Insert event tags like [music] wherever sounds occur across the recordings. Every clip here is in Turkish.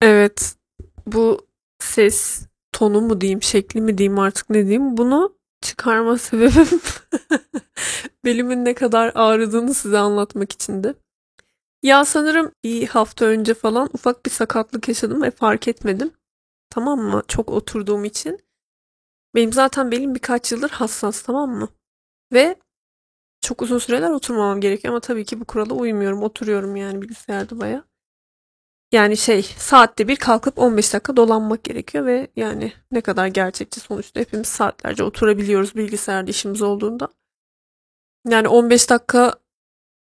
Evet. Bu ses tonu mu diyeyim, şekli mi diyeyim artık ne diyeyim. Bunu çıkarma sebebim [laughs] belimin ne kadar ağrıdığını size anlatmak içindi. Ya sanırım bir hafta önce falan ufak bir sakatlık yaşadım ve fark etmedim. Tamam mı? Çok oturduğum için. Benim zaten belim birkaç yıldır hassas tamam mı? Ve çok uzun süreler oturmamam gerekiyor ama tabii ki bu kurala uymuyorum. Oturuyorum yani bilgisayarda baya. Yani şey saatte bir kalkıp 15 dakika dolanmak gerekiyor ve yani ne kadar gerçekçi sonuçta hepimiz saatlerce oturabiliyoruz bilgisayarda işimiz olduğunda. Yani 15 dakika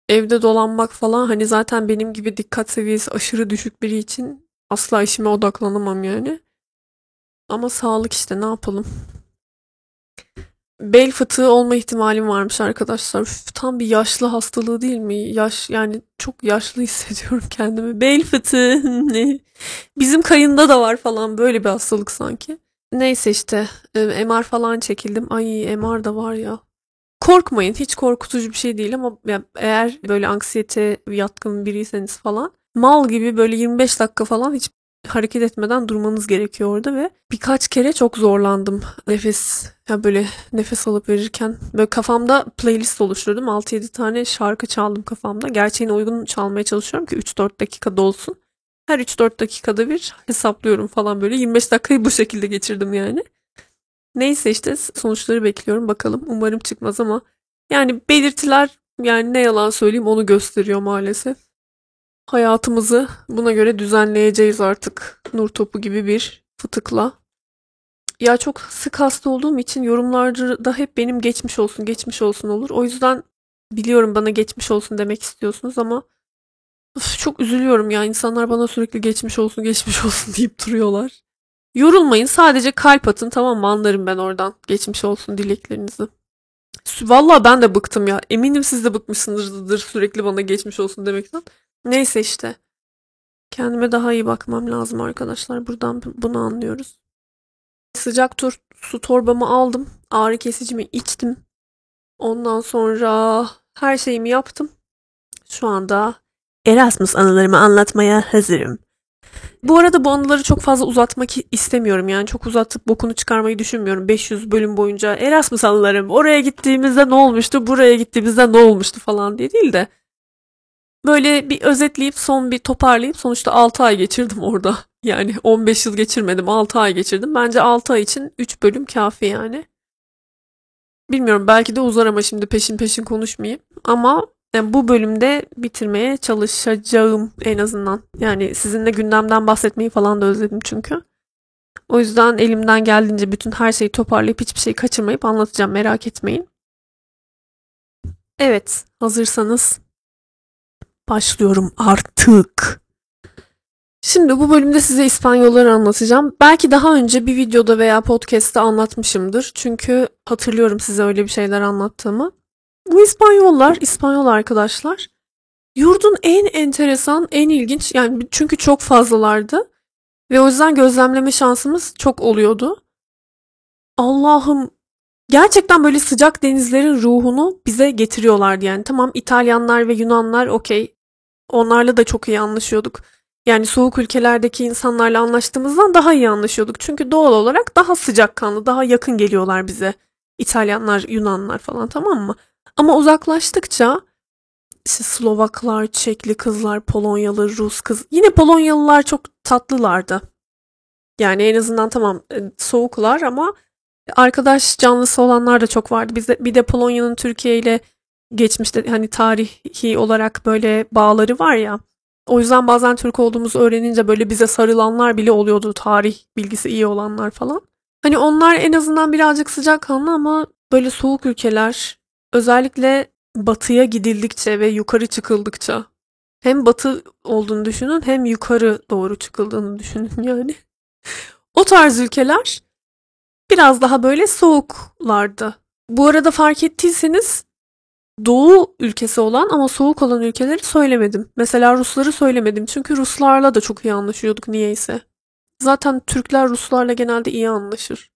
evde dolanmak falan hani zaten benim gibi dikkat seviyesi aşırı düşük biri için asla işime odaklanamam yani. Ama sağlık işte ne yapalım. Bel fıtığı olma ihtimalim varmış arkadaşlar. Üf, tam bir yaşlı hastalığı değil mi? Yaş yani çok yaşlı [laughs] hissediyorum kendimi. Bel fıtığı [laughs] ne? Bizim kayında da var falan böyle bir hastalık sanki. Neyse işte e, MR falan çekildim. Ay MR da var ya. Korkmayın hiç korkutucu bir şey değil ama eğer böyle anksiyete yatkın biriyseniz falan mal gibi böyle 25 dakika falan hiç hareket etmeden durmanız gerekiyor orada ve birkaç kere çok zorlandım. Nefes ya böyle nefes alıp verirken böyle kafamda playlist oluşturdum. 6-7 tane şarkı çaldım kafamda. Gerçeğine uygun çalmaya çalışıyorum ki 3-4 dakika dolsun. Her 3-4 dakikada bir hesaplıyorum falan böyle. 25 dakikayı bu şekilde geçirdim yani. Neyse işte sonuçları bekliyorum bakalım. Umarım çıkmaz ama yani belirtiler yani ne yalan söyleyeyim onu gösteriyor maalesef. Hayatımızı buna göre düzenleyeceğiz artık. Nur topu gibi bir fıtıkla. Ya çok sık hasta olduğum için yorumlarda hep benim geçmiş olsun, geçmiş olsun olur. O yüzden biliyorum bana geçmiş olsun demek istiyorsunuz ama Uf, çok üzülüyorum ya. insanlar bana sürekli geçmiş olsun, geçmiş olsun [laughs] deyip duruyorlar. Yorulmayın. Sadece kalp atın tamam mı? Anlarım ben oradan. Geçmiş olsun dileklerinizi. Valla ben de bıktım ya. Eminim siz de bıkmışsınızdır sürekli bana geçmiş olsun demekten. Neyse işte. Kendime daha iyi bakmam lazım arkadaşlar. Buradan bunu anlıyoruz. Sıcak tur, su torbamı aldım. Ağrı kesicimi içtim. Ondan sonra her şeyimi yaptım. Şu anda Erasmus anılarımı anlatmaya hazırım. Bu arada bu anıları çok fazla uzatmak istemiyorum. Yani çok uzatıp bokunu çıkarmayı düşünmüyorum. 500 bölüm boyunca Erasmus anılarım oraya gittiğimizde ne olmuştu, buraya gittiğimizde ne olmuştu falan diye değil de Böyle bir özetleyip son bir toparlayıp sonuçta 6 ay geçirdim orada. [laughs] Yani 15 yıl geçirmedim 6 ay geçirdim. Bence 6 ay için 3 bölüm kafi yani. Bilmiyorum belki de uzar ama şimdi peşin peşin konuşmayayım. Ama yani bu bölümde bitirmeye çalışacağım en azından. Yani sizinle gündemden bahsetmeyi falan da özledim çünkü. O yüzden elimden geldiğince bütün her şeyi toparlayıp hiçbir şey kaçırmayıp anlatacağım merak etmeyin. Evet hazırsanız başlıyorum artık. Şimdi bu bölümde size İspanyolları anlatacağım. Belki daha önce bir videoda veya podcast'te anlatmışımdır. Çünkü hatırlıyorum size öyle bir şeyler anlattığımı. Bu İspanyollar, İspanyol arkadaşlar yurdun en enteresan, en ilginç yani çünkü çok fazlalardı. Ve o yüzden gözlemleme şansımız çok oluyordu. Allah'ım gerçekten böyle sıcak denizlerin ruhunu bize getiriyorlardı yani. Tamam İtalyanlar ve Yunanlar okey. Onlarla da çok iyi anlaşıyorduk. Yani soğuk ülkelerdeki insanlarla anlaştığımızdan daha iyi anlaşıyorduk. Çünkü doğal olarak daha sıcakkanlı, daha yakın geliyorlar bize. İtalyanlar, Yunanlar falan tamam mı? Ama uzaklaştıkça işte Slovaklar, Çekli kızlar, Polonyalı, Rus kız. Yine Polonyalılar çok tatlılardı. Yani en azından tamam e, soğuklar ama arkadaş canlısı olanlar da çok vardı. Bizde bir de Polonya'nın Türkiye ile geçmişte hani tarihi olarak böyle bağları var ya. O yüzden bazen Türk olduğumuzu öğrenince böyle bize sarılanlar bile oluyordu. Tarih bilgisi iyi olanlar falan. Hani onlar en azından birazcık sıcakkanlı ama böyle soğuk ülkeler özellikle batıya gidildikçe ve yukarı çıkıldıkça hem batı olduğunu düşünün hem yukarı doğru çıkıldığını düşünün [laughs] yani. O tarz ülkeler biraz daha böyle soğuklardı. Bu arada fark ettiyseniz doğu ülkesi olan ama soğuk olan ülkeleri söylemedim. Mesela Rusları söylemedim çünkü Ruslarla da çok iyi anlaşıyorduk niyeyse. Zaten Türkler Ruslarla genelde iyi anlaşır.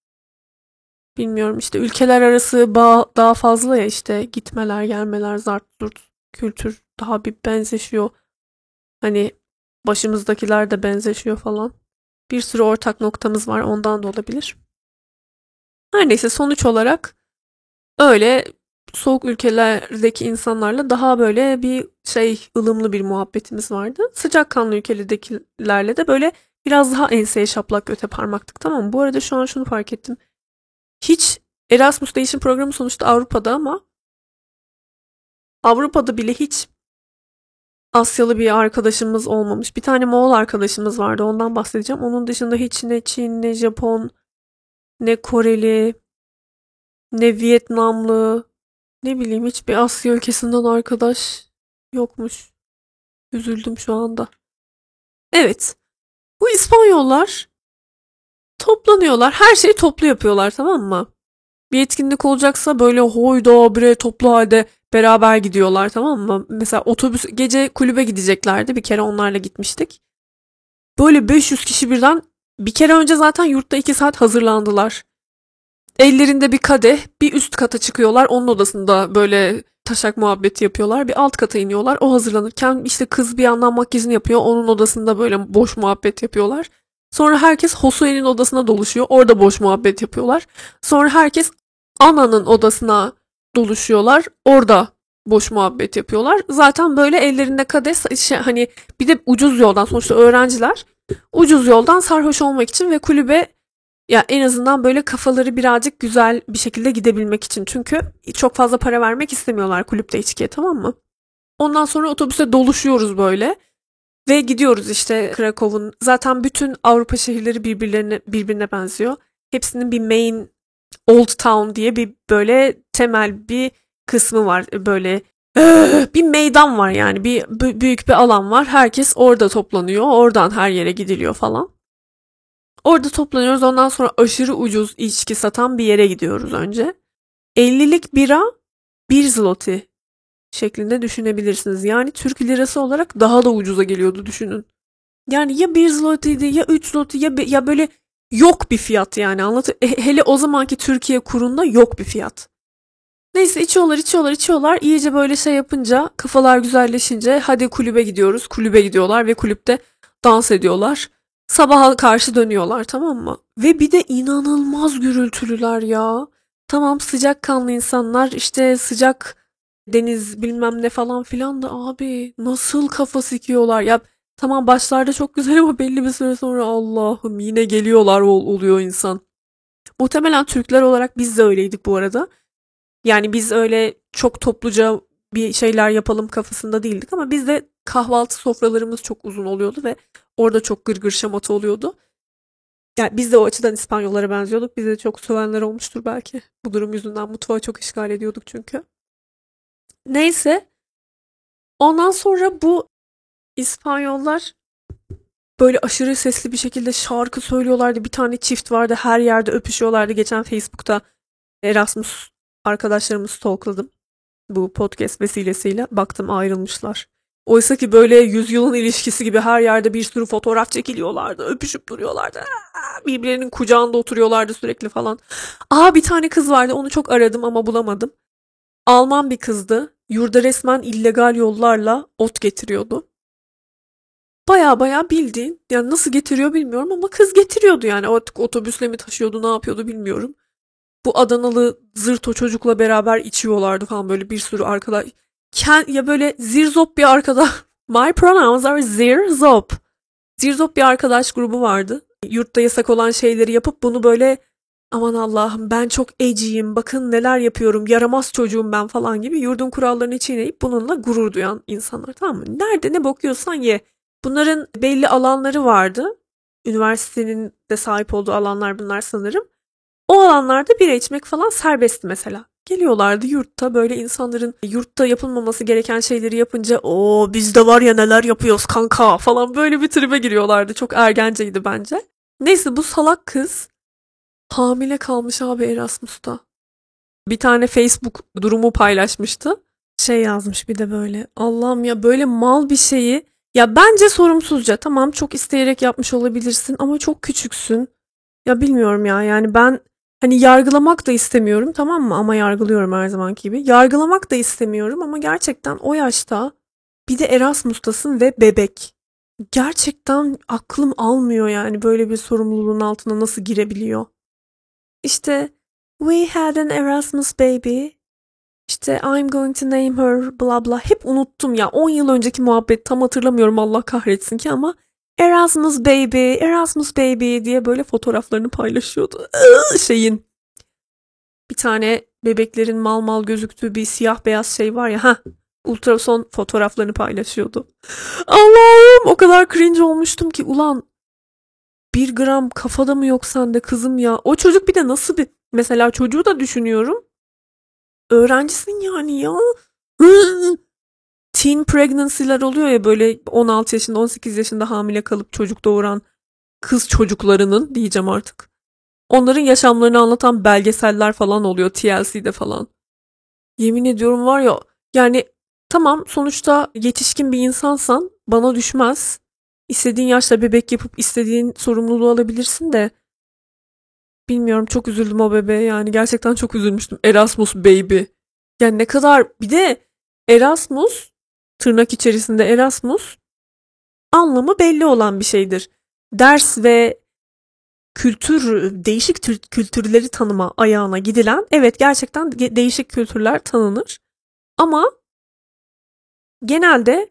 Bilmiyorum işte ülkeler arası bağ daha fazla ya işte gitmeler gelmeler zart zurt kültür daha bir benzeşiyor. Hani Başımızdakiler de benzeşiyor falan. Bir sürü ortak noktamız var ondan da olabilir. Her neyse sonuç olarak öyle soğuk ülkelerdeki insanlarla daha böyle bir şey ılımlı bir muhabbetimiz vardı. Sıcakkanlı ülkelerdekilerle de böyle biraz daha enseye şaplak göte parmaktık tamam mı? Bu arada şu an şunu fark ettim. Hiç Erasmus değişim programı sonuçta Avrupa'da ama Avrupa'da bile hiç Asyalı bir arkadaşımız olmamış. Bir tane Moğol arkadaşımız vardı. Ondan bahsedeceğim. Onun dışında hiç ne Çin, ne Japon, ne Koreli, ne Vietnamlı, ne bileyim hiçbir Asya ülkesinden arkadaş yokmuş. Üzüldüm şu anda. Evet. Bu İspanyollar toplanıyorlar. Her şeyi toplu yapıyorlar tamam mı? Bir etkinlik olacaksa böyle hoyda bre toplu halde beraber gidiyorlar tamam mı? Mesela otobüs gece kulübe gideceklerdi. Bir kere onlarla gitmiştik. Böyle 500 kişi birden bir kere önce zaten yurtta 2 saat hazırlandılar. Ellerinde bir kadeh bir üst kata çıkıyorlar. Onun odasında böyle taşak muhabbeti yapıyorlar. Bir alt kata iniyorlar. O hazırlanırken işte kız bir yandan makyajını yapıyor. Onun odasında böyle boş muhabbet yapıyorlar. Sonra herkes Hosue'nin odasına doluşuyor. Orada boş muhabbet yapıyorlar. Sonra herkes Ana'nın odasına doluşuyorlar. Orada boş muhabbet yapıyorlar. Zaten böyle ellerinde kadeh şey, hani bir de ucuz yoldan sonuçta öğrenciler ucuz yoldan sarhoş olmak için ve kulübe ya en azından böyle kafaları birazcık güzel bir şekilde gidebilmek için. Çünkü çok fazla para vermek istemiyorlar kulüpte içkiye tamam mı? Ondan sonra otobüse doluşuyoruz böyle. Ve gidiyoruz işte Krakow'un. Zaten bütün Avrupa şehirleri birbirlerine birbirine benziyor. Hepsinin bir main Old Town diye bir böyle temel bir kısmı var. Böyle bir meydan var yani bir büyük bir alan var. Herkes orada toplanıyor. Oradan her yere gidiliyor falan. Orada toplanıyoruz. Ondan sonra aşırı ucuz içki satan bir yere gidiyoruz önce. 50'lik bira 1 zloty şeklinde düşünebilirsiniz. Yani Türk lirası olarak daha da ucuza geliyordu düşünün. Yani ya 1 zloty'ydi ya 3 zloty ya, ya böyle yok bir fiyat yani anlatı hele o zamanki Türkiye kurunda yok bir fiyat. Neyse içiyorlar içiyorlar içiyorlar iyice böyle şey yapınca kafalar güzelleşince hadi kulübe gidiyoruz kulübe gidiyorlar ve kulüpte dans ediyorlar. Sabaha karşı dönüyorlar tamam mı? Ve bir de inanılmaz gürültülüler ya. Tamam sıcak kanlı insanlar işte sıcak deniz bilmem ne falan filan da abi nasıl kafa sikiyorlar. Ya tamam başlarda çok güzel ama belli bir süre sonra Allah'ım yine geliyorlar ol, oluyor insan. Muhtemelen Türkler olarak biz de öyleydik bu arada. Yani biz öyle çok topluca bir şeyler yapalım kafasında değildik ama biz de kahvaltı sofralarımız çok uzun oluyordu ve orada çok gırgır şamata oluyordu. Yani biz de o açıdan İspanyollara benziyorduk. Bize çok sövenler olmuştur belki. Bu durum yüzünden mutfağı çok işgal ediyorduk çünkü. Neyse. Ondan sonra bu İspanyollar böyle aşırı sesli bir şekilde şarkı söylüyorlardı. Bir tane çift vardı her yerde öpüşüyorlardı. Geçen Facebook'ta Erasmus arkadaşlarımı stalkladım. Bu podcast vesilesiyle baktım ayrılmışlar. Oysa ki böyle yüzyılın ilişkisi gibi her yerde bir sürü fotoğraf çekiliyorlardı. Öpüşüp duruyorlardı. Birbirlerinin kucağında oturuyorlardı sürekli falan. Aa bir tane kız vardı onu çok aradım ama bulamadım. Alman bir kızdı. Yurda resmen illegal yollarla ot getiriyordu. Baya baya bildiğin yani nasıl getiriyor bilmiyorum ama kız getiriyordu yani artık otobüsle mi taşıyordu ne yapıyordu bilmiyorum. Bu Adanalı zırt o çocukla beraber içiyorlardı falan böyle bir sürü arkadaş Ken, ya böyle zirzop bir arkadaş. [laughs] My pronouns are zirzop. Zirzop bir arkadaş grubu vardı. Yurtta yasak olan şeyleri yapıp bunu böyle aman Allah'ım ben çok eciyim bakın neler yapıyorum yaramaz çocuğum ben falan gibi yurdun kurallarını çiğneyip bununla gurur duyan insanlar tamam mı? Nerede ne bakıyorsan ye. Bunların belli alanları vardı. Üniversitenin de sahip olduğu alanlar bunlar sanırım. O alanlarda bira içmek falan serbestti mesela. Geliyorlardı yurtta böyle insanların yurtta yapılmaması gereken şeyleri yapınca o bizde var ya neler yapıyoruz kanka falan böyle bir tribe giriyorlardı. Çok ergenceydi bence. Neyse bu salak kız hamile kalmış abi Erasmus'ta. Bir tane Facebook durumu paylaşmıştı. Şey yazmış bir de böyle Allah'ım ya böyle mal bir şeyi ya bence sorumsuzca tamam çok isteyerek yapmış olabilirsin ama çok küçüksün. Ya bilmiyorum ya yani ben Hani yargılamak da istemiyorum tamam mı? Ama yargılıyorum her zamanki gibi. Yargılamak da istemiyorum ama gerçekten o yaşta bir de Erasmus'tasın ve bebek. gerçekten aklım almıyor yani böyle bir sorumluluğun altına nasıl girebiliyor. İşte we had an Erasmus baby. İşte I'm going to name her bla bla. Hep unuttum ya. 10 yıl önceki muhabbet tam hatırlamıyorum Allah kahretsin ki ama Erasmus baby, Erasmus baby diye böyle fotoğraflarını paylaşıyordu. şeyin bir tane bebeklerin mal mal gözüktüğü bir siyah beyaz şey var ya. ha ultrason fotoğraflarını paylaşıyordu. Allah'ım o kadar cringe olmuştum ki ulan bir gram kafada mı yok sende kızım ya. O çocuk bir de nasıl bir mesela çocuğu da düşünüyorum. Öğrencisin yani ya. Teen pregnancy'ler oluyor ya böyle 16 yaşında 18 yaşında hamile kalıp çocuk doğuran kız çocuklarının diyeceğim artık. Onların yaşamlarını anlatan belgeseller falan oluyor TLC'de falan. Yemin ediyorum var ya yani tamam sonuçta yetişkin bir insansan bana düşmez. İstediğin yaşta bebek yapıp istediğin sorumluluğu alabilirsin de bilmiyorum çok üzüldüm o bebeğe yani gerçekten çok üzülmüştüm. Erasmus baby. Yani ne kadar bir de Erasmus tırnak içerisinde Erasmus anlamı belli olan bir şeydir. Ders ve kültür değişik tür, kültürleri tanıma ayağına gidilen evet gerçekten değişik kültürler tanınır. Ama genelde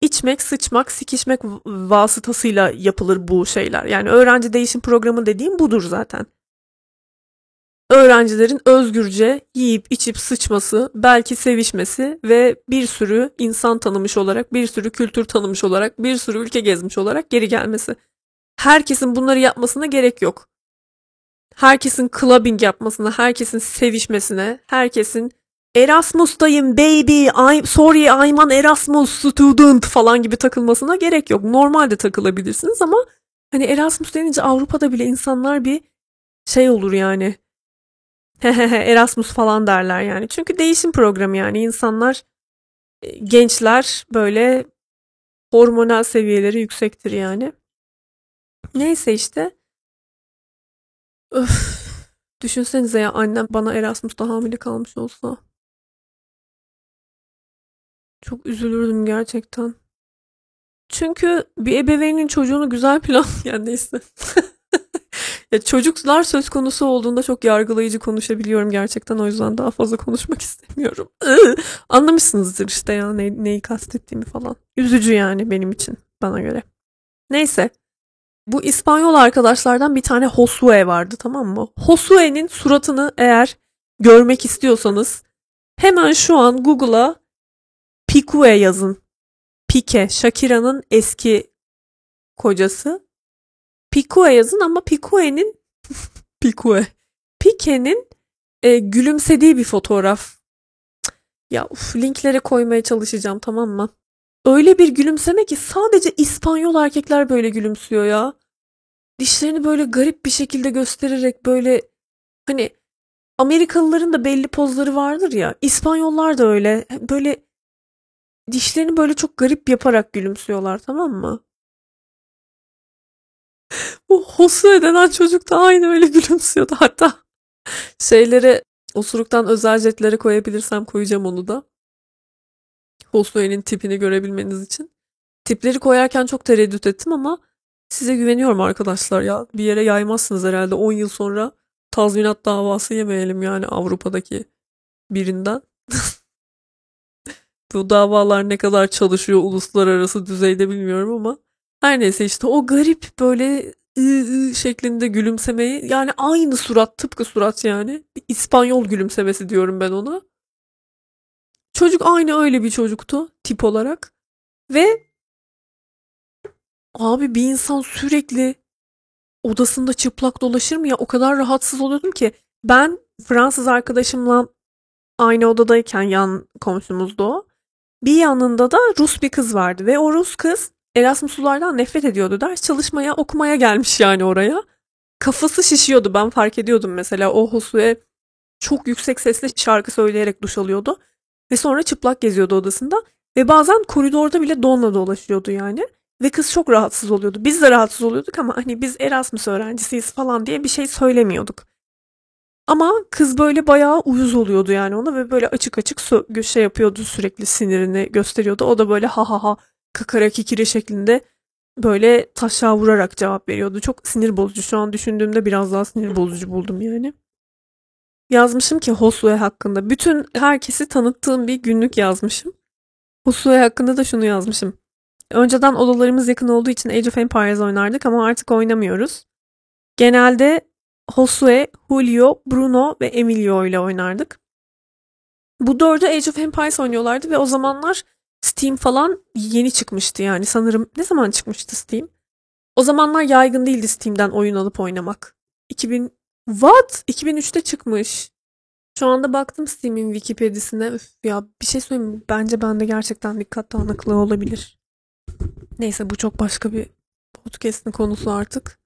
içmek, sıçmak, sikişmek vasıtasıyla yapılır bu şeyler. Yani öğrenci değişim programı dediğim budur zaten. Öğrencilerin özgürce yiyip içip sıçması, belki sevişmesi ve bir sürü insan tanımış olarak, bir sürü kültür tanımış olarak, bir sürü ülke gezmiş olarak geri gelmesi. Herkesin bunları yapmasına gerek yok. Herkesin clubbing yapmasına, herkesin sevişmesine, herkesin Erasmus'tayım baby, I'm sorry I'm an Erasmus student falan gibi takılmasına gerek yok. Normalde takılabilirsiniz ama hani Erasmus denince Avrupa'da bile insanlar bir şey olur yani. [laughs] Erasmus falan derler yani. Çünkü değişim programı yani insanlar e, gençler böyle hormonal seviyeleri yüksektir yani. Neyse işte. Öf. Düşünsenize ya annem bana Erasmus'ta hamile kalmış olsa. Çok üzülürdüm gerçekten. Çünkü bir ebeveynin çocuğunu güzel plan yani neyse. [laughs] ya çocuklar söz konusu olduğunda çok yargılayıcı konuşabiliyorum gerçekten o yüzden daha fazla konuşmak [laughs] istemiyorum. [laughs] Anlamışsınızdır işte ya ne, neyi kastettiğimi falan. Üzücü yani benim için bana göre. Neyse. Bu İspanyol arkadaşlardan bir tane Josue vardı tamam mı? Josue'nin suratını eğer görmek istiyorsanız hemen şu an Google'a Pique yazın. Pique, Shakira'nın eski kocası. Pique yazın ama Pique'nin [laughs] Pique. Pique'nin e, gülümsediği bir fotoğraf. Ya uf, linklere koymaya çalışacağım tamam mı? Öyle bir gülümseme ki sadece İspanyol erkekler böyle gülümsüyor ya. Dişlerini böyle garip bir şekilde göstererek böyle hani Amerikalıların da belli pozları vardır ya. İspanyollar da öyle. Böyle dişlerini böyle çok garip yaparak gülümsüyorlar tamam mı? Bu Hosue denen çocuk da aynı öyle gülümsüyordu. Hatta şeyleri osuruktan özel jetlere koyabilirsem koyacağım onu da. Hosue'nin tipini görebilmeniz için. Tipleri koyarken çok tereddüt ettim ama size güveniyorum arkadaşlar ya. Bir yere yaymazsınız herhalde 10 yıl sonra tazminat davası yemeyelim yani Avrupa'daki birinden. [laughs] Bu davalar ne kadar çalışıyor uluslararası düzeyde bilmiyorum ama her neyse işte o garip böyle ı, ı şeklinde gülümsemeyi yani aynı surat tıpkı surat yani İspanyol gülümsemesi diyorum ben ona. Çocuk aynı öyle bir çocuktu tip olarak ve abi bir insan sürekli odasında çıplak dolaşır mı ya o kadar rahatsız oluyordum ki ben Fransız arkadaşımla aynı odadayken yan komşumuzdu o. Bir yanında da Rus bir kız vardı ve o Rus kız Erasmuslulardan nefret ediyordu. Ders çalışmaya, okumaya gelmiş yani oraya. Kafası şişiyordu. Ben fark ediyordum mesela o Hosue çok yüksek sesle şarkı söyleyerek duş alıyordu. Ve sonra çıplak geziyordu odasında. Ve bazen koridorda bile donla dolaşıyordu yani. Ve kız çok rahatsız oluyordu. Biz de rahatsız oluyorduk ama hani biz Erasmus öğrencisiyiz falan diye bir şey söylemiyorduk. Ama kız böyle bayağı uyuz oluyordu yani ona ve böyle açık açık şey yapıyordu sürekli sinirini gösteriyordu. O da böyle ha ha ha kakara kikiri şeklinde böyle taşa vurarak cevap veriyordu. Çok sinir bozucu. Şu an düşündüğümde biraz daha sinir bozucu buldum yani. Yazmışım ki Hosue hakkında. Bütün herkesi tanıttığım bir günlük yazmışım. Hosue hakkında da şunu yazmışım. Önceden odalarımız yakın olduğu için Age of Empires oynardık ama artık oynamıyoruz. Genelde Josue, Julio, Bruno ve Emilio ile oynardık. Bu dördü Age of Empires oynuyorlardı ve o zamanlar Steam falan yeni çıkmıştı yani sanırım. Ne zaman çıkmıştı Steam? O zamanlar yaygın değildi Steam'den oyun alıp oynamak. 2000 What? 2003'te çıkmış. Şu anda baktım Steam'in Wikipedia'sine. Üf ya bir şey söyleyeyim mi? Bence bende gerçekten dikkat dağınıklığı olabilir. Neyse bu çok başka bir podcast'in konusu artık.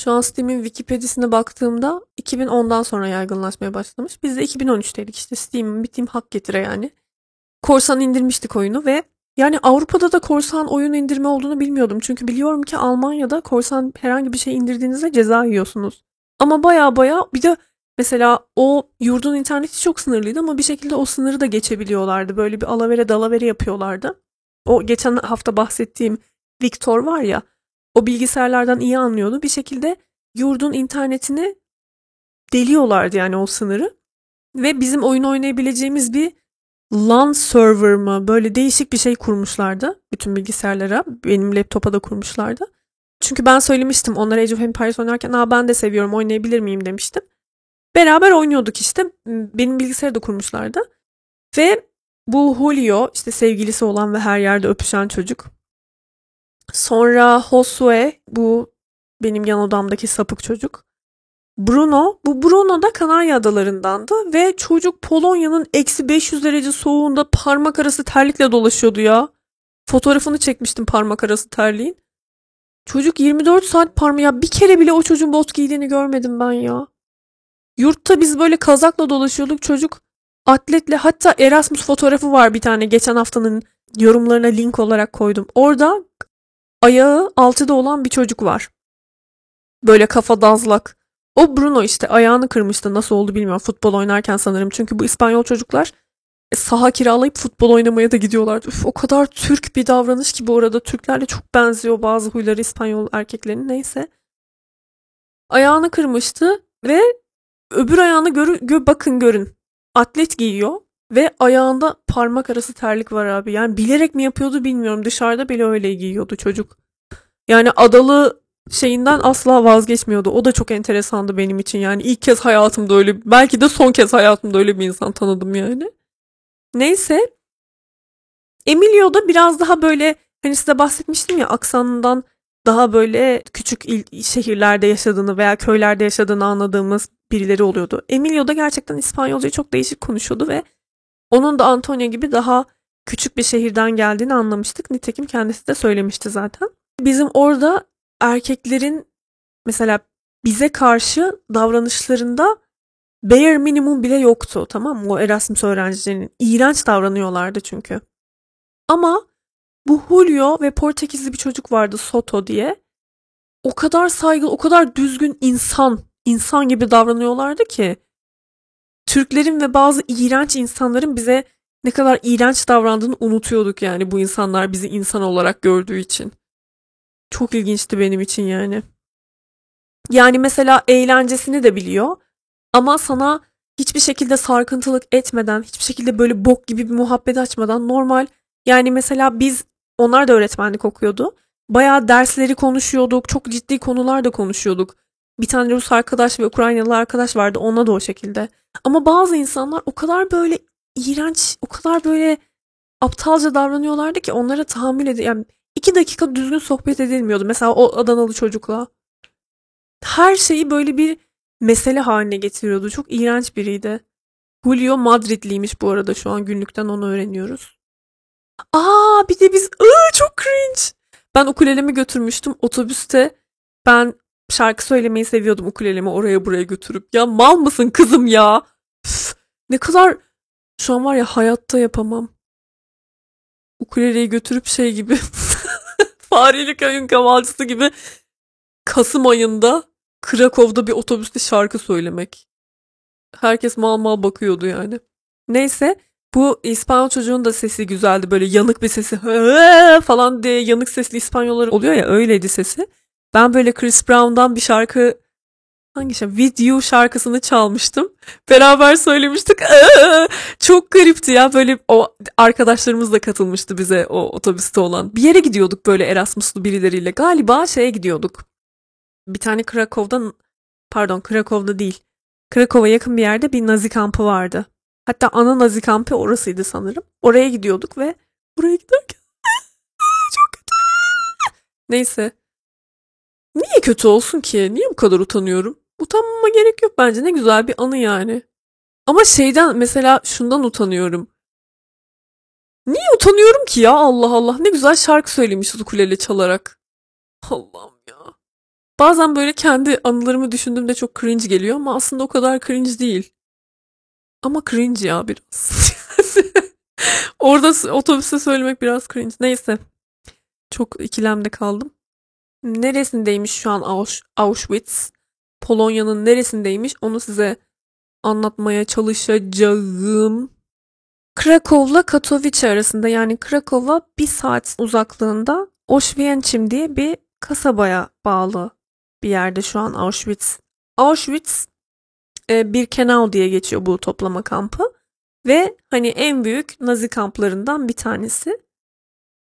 Şu an Steam'in Wikipedia'sine baktığımda 2010'dan sonra yaygınlaşmaya başlamış. Biz de 2013'teydik işte Steam'in bir team hak getire yani. Korsan indirmiştik oyunu ve yani Avrupa'da da korsan oyun indirme olduğunu bilmiyordum. Çünkü biliyorum ki Almanya'da korsan herhangi bir şey indirdiğinizde ceza yiyorsunuz. Ama baya baya bir de mesela o yurdun interneti çok sınırlıydı ama bir şekilde o sınırı da geçebiliyorlardı. Böyle bir alavere dalavere yapıyorlardı. O geçen hafta bahsettiğim Victor var ya o bilgisayarlardan iyi anlıyordu. Bir şekilde yurdun internetini deliyorlardı yani o sınırı. Ve bizim oyun oynayabileceğimiz bir LAN server mı böyle değişik bir şey kurmuşlardı bütün bilgisayarlara. Benim laptopa da kurmuşlardı. Çünkü ben söylemiştim onlara Age of Empires oynarken Aa, ben de seviyorum oynayabilir miyim demiştim. Beraber oynuyorduk işte. Benim bilgisayarı da kurmuşlardı. Ve bu Julio işte sevgilisi olan ve her yerde öpüşen çocuk. Sonra Josue bu benim yan odamdaki sapık çocuk. Bruno, bu Bruno da Kanarya Adalarındandı ve çocuk Polonya'nın eksi 500 derece soğuğunda parmak arası terlikle dolaşıyordu ya. Fotoğrafını çekmiştim parmak arası terliğin. Çocuk 24 saat parma ya bir kere bile o çocuğun bot giydiğini görmedim ben ya. Yurtta biz böyle kazakla dolaşıyorduk çocuk atletle hatta Erasmus fotoğrafı var bir tane geçen haftanın yorumlarına link olarak koydum. Orada ayağı altıda olan bir çocuk var. Böyle kafa dazlak. O Bruno işte ayağını kırmıştı nasıl oldu bilmiyorum futbol oynarken sanırım. Çünkü bu İspanyol çocuklar e, saha kiralayıp futbol oynamaya da gidiyorlar. Üf, o kadar Türk bir davranış ki bu arada Türklerle çok benziyor bazı huyları İspanyol erkeklerin neyse. Ayağını kırmıştı ve öbür ayağını görü, gö, bakın görün. Atlet giyiyor ve ayağında parmak arası terlik var abi. Yani bilerek mi yapıyordu bilmiyorum. Dışarıda bile öyle giyiyordu çocuk. Yani adalı şeyinden asla vazgeçmiyordu. O da çok enteresandı benim için. Yani ilk kez hayatımda öyle, belki de son kez hayatımda öyle bir insan tanıdım yani. Neyse. Emilio da biraz daha böyle hani size bahsetmiştim ya aksanından daha böyle küçük il, şehirlerde yaşadığını veya köylerde yaşadığını anladığımız birileri oluyordu. Emilio da gerçekten İspanyolcayı çok değişik konuşuyordu ve onun da Antonio gibi daha küçük bir şehirden geldiğini anlamıştık. Nitekim kendisi de söylemişti zaten. Bizim orada erkeklerin mesela bize karşı davranışlarında bare minimum bile yoktu tamam mı? O Erasmus öğrencilerinin. iğrenç davranıyorlardı çünkü. Ama bu Julio ve Portekizli bir çocuk vardı Soto diye. O kadar saygılı, o kadar düzgün insan, insan gibi davranıyorlardı ki. Türklerin ve bazı iğrenç insanların bize ne kadar iğrenç davrandığını unutuyorduk yani bu insanlar bizi insan olarak gördüğü için. Çok ilginçti benim için yani. Yani mesela eğlencesini de biliyor ama sana hiçbir şekilde sarkıntılık etmeden, hiçbir şekilde böyle bok gibi bir muhabbet açmadan normal yani mesela biz onlar da öğretmenlik okuyordu. Bayağı dersleri konuşuyorduk. Çok ciddi konular da konuşuyorduk. Bir tane Rus arkadaş ve Ukraynalı arkadaş vardı. Ona da o şekilde. Ama bazı insanlar o kadar böyle iğrenç, o kadar böyle aptalca davranıyorlardı ki onlara tahammül ed yani iki dakika düzgün sohbet edilmiyordu. Mesela o Adanalı çocukla. Her şeyi böyle bir mesele haline getiriyordu. Çok iğrenç biriydi. Julio Madridliymiş bu arada şu an günlükten onu öğreniyoruz. Aa bir de biz ıı, çok cringe. Ben ukulelemi götürmüştüm otobüste. Ben şarkı söylemeyi seviyordum ukulelemi oraya buraya götürüp. Ya mal mısın kızım ya? Üf, ne kadar şu an var ya hayatta yapamam. Ukuleleyi götürüp şey gibi [laughs] [laughs] Fareli köyün kavalcısı gibi Kasım ayında Krakow'da bir otobüste şarkı söylemek. Herkes mal mal bakıyordu yani. Neyse Bu İspanyol çocuğun da sesi güzeldi. Böyle yanık bir sesi falan diye yanık sesli İspanyollar oluyor ya öyleydi sesi. Ben böyle Chris Brown'dan bir şarkı hangi şarkı? With şarkısını çalmıştım. Beraber söylemiştik. Iıı! Çok garipti ya. Böyle o arkadaşlarımız da katılmıştı bize o otobüste olan. Bir yere gidiyorduk böyle Erasmus'lu birileriyle. Galiba şeye gidiyorduk. Bir tane Krakow'dan pardon Krakow'da değil. Krakow'a yakın bir yerde bir Nazi kampı vardı. Hatta ana Nazi kampı orasıydı sanırım. Oraya gidiyorduk ve buraya giderken çok kötü. Neyse. Niye kötü olsun ki? Niye bu kadar utanıyorum? Utanmama gerek yok bence. Ne güzel bir anı yani. Ama şeyden mesela şundan utanıyorum. Niye utanıyorum ki ya Allah Allah. Ne güzel şarkı söylemişiz ukulele çalarak. Allah'ım ya. Bazen böyle kendi anılarımı düşündüğümde çok cringe geliyor ama aslında o kadar cringe değil. Ama cringe ya biraz. [laughs] Orada otobüste söylemek biraz cringe. Neyse. Çok ikilemde kaldım. Neresindeymiş şu an Ausch- Auschwitz? Polonya'nın neresindeymiş? Onu size anlatmaya çalışacağım. Krakow'la Katowice arasında yani Krakow'a bir saat uzaklığında Oświęcim diye bir kasabaya bağlı bir yerde şu an Auschwitz. Auschwitz e, Birkenau diye geçiyor bu toplama kampı ve hani en büyük Nazi kamplarından bir tanesi.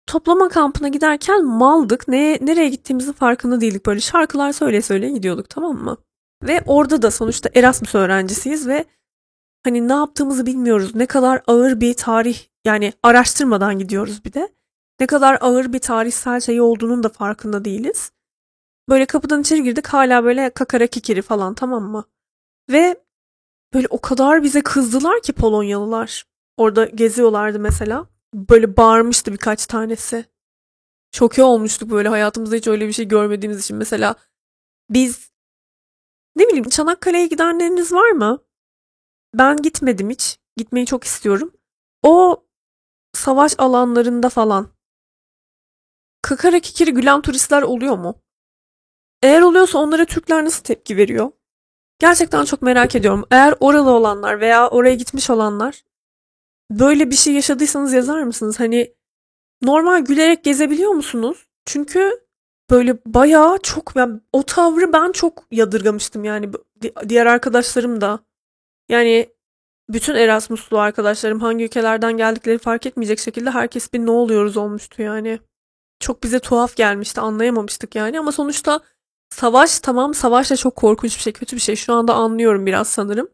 Toplama kampına giderken maldık. Ne, nereye gittiğimizin farkında değildik. Böyle şarkılar söyle söyle gidiyorduk tamam mı? Ve orada da sonuçta Erasmus öğrencisiyiz ve hani ne yaptığımızı bilmiyoruz. Ne kadar ağır bir tarih yani araştırmadan gidiyoruz bir de. Ne kadar ağır bir tarihsel şey olduğunun da farkında değiliz. Böyle kapıdan içeri girdik hala böyle kakara kikiri falan tamam mı? Ve böyle o kadar bize kızdılar ki Polonyalılar. Orada geziyorlardı mesela. Böyle bağırmıştı birkaç tanesi. Şoke olmuştuk böyle hayatımızda hiç öyle bir şey görmediğimiz için. Mesela biz ne bileyim Çanakkale'ye gidenleriniz var mı? Ben gitmedim hiç. Gitmeyi çok istiyorum. O savaş alanlarında falan kakara kikiri gülen turistler oluyor mu? Eğer oluyorsa onlara Türkler nasıl tepki veriyor? Gerçekten çok merak ediyorum. Eğer oralı olanlar veya oraya gitmiş olanlar böyle bir şey yaşadıysanız yazar mısınız? Hani normal gülerek gezebiliyor musunuz? Çünkü böyle bayağı çok yani o tavrı ben çok yadırgamıştım yani Di- diğer arkadaşlarım da. Yani bütün Erasmuslu arkadaşlarım hangi ülkelerden geldikleri fark etmeyecek şekilde herkes bir ne oluyoruz olmuştu yani. Çok bize tuhaf gelmişti anlayamamıştık yani ama sonuçta savaş tamam savaş da çok korkunç bir şey kötü bir şey şu anda anlıyorum biraz sanırım.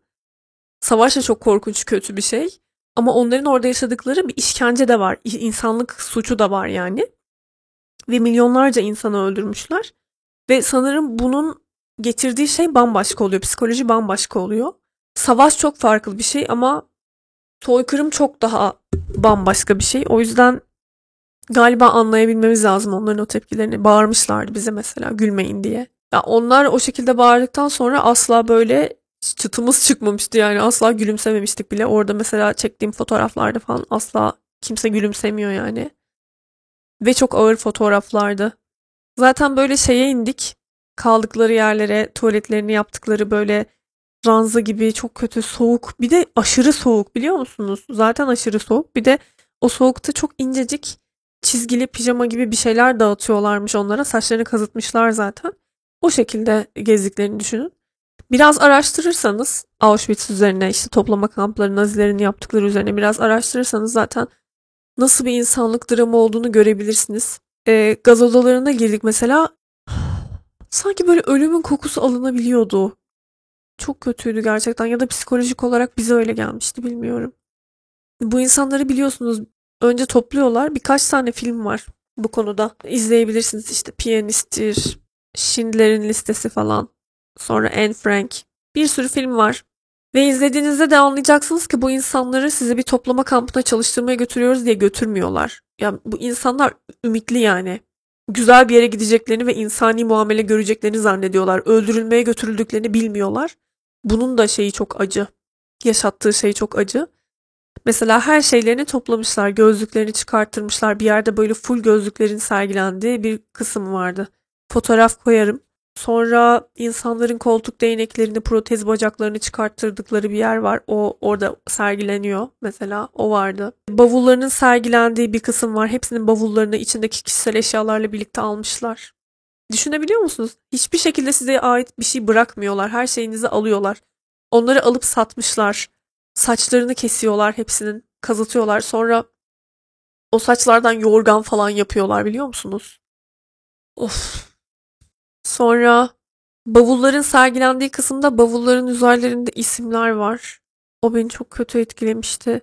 Savaş da çok korkunç kötü bir şey ama onların orada yaşadıkları bir işkence de var insanlık suçu da var yani ve milyonlarca insanı öldürmüşler ve sanırım bunun getirdiği şey bambaşka oluyor psikoloji bambaşka oluyor. Savaş çok farklı bir şey ama soykırım çok daha bambaşka bir şey. O yüzden galiba anlayabilmemiz lazım onların o tepkilerini. Bağırmışlardı bize mesela gülmeyin diye. Ya onlar o şekilde bağırdıktan sonra asla böyle çıtımız çıkmamıştı yani asla gülümsememiştik bile. Orada mesela çektiğim fotoğraflarda falan asla kimse gülümsemiyor yani. Ve çok ağır fotoğraflardı. Zaten böyle şeye indik. Kaldıkları yerlere, tuvaletlerini yaptıkları böyle ranza gibi çok kötü soğuk. Bir de aşırı soğuk biliyor musunuz? Zaten aşırı soğuk. Bir de o soğukta çok incecik çizgili pijama gibi bir şeyler dağıtıyorlarmış onlara. Saçlarını kazıtmışlar zaten. O şekilde gezdiklerini düşünün. Biraz araştırırsanız Auschwitz üzerine işte toplama kampları Nazilerin yaptıkları üzerine biraz araştırırsanız zaten nasıl bir insanlık dramı olduğunu görebilirsiniz. Ee, gaz odalarına girdik mesela. Sanki böyle ölümün kokusu alınabiliyordu. Çok kötüydü gerçekten ya da psikolojik olarak bize öyle gelmişti bilmiyorum. Bu insanları biliyorsunuz önce topluyorlar. Birkaç tane film var bu konuda. İzleyebilirsiniz işte Piyanist'tir, Schindler'in Listesi falan. Sonra Anne Frank. Bir sürü film var. Ve izlediğinizde de anlayacaksınız ki bu insanları sizi bir toplama kampına çalıştırmaya götürüyoruz diye götürmüyorlar. Ya bu insanlar ümitli yani. Güzel bir yere gideceklerini ve insani muamele göreceklerini zannediyorlar. Öldürülmeye götürüldüklerini bilmiyorlar. Bunun da şeyi çok acı. Yaşattığı şey çok acı. Mesela her şeylerini toplamışlar. Gözlüklerini çıkarttırmışlar. Bir yerde böyle full gözlüklerin sergilendiği bir kısım vardı. Fotoğraf koyarım. Sonra insanların koltuk değneklerini, protez bacaklarını çıkarttırdıkları bir yer var. O orada sergileniyor mesela. O vardı. Bavullarının sergilendiği bir kısım var. Hepsinin bavullarını içindeki kişisel eşyalarla birlikte almışlar. Düşünebiliyor musunuz? Hiçbir şekilde size ait bir şey bırakmıyorlar. Her şeyinizi alıyorlar. Onları alıp satmışlar. Saçlarını kesiyorlar hepsinin. Kazıtıyorlar. Sonra o saçlardan yorgan falan yapıyorlar biliyor musunuz? Of. Sonra bavulların sergilendiği kısımda bavulların üzerlerinde isimler var. O beni çok kötü etkilemişti.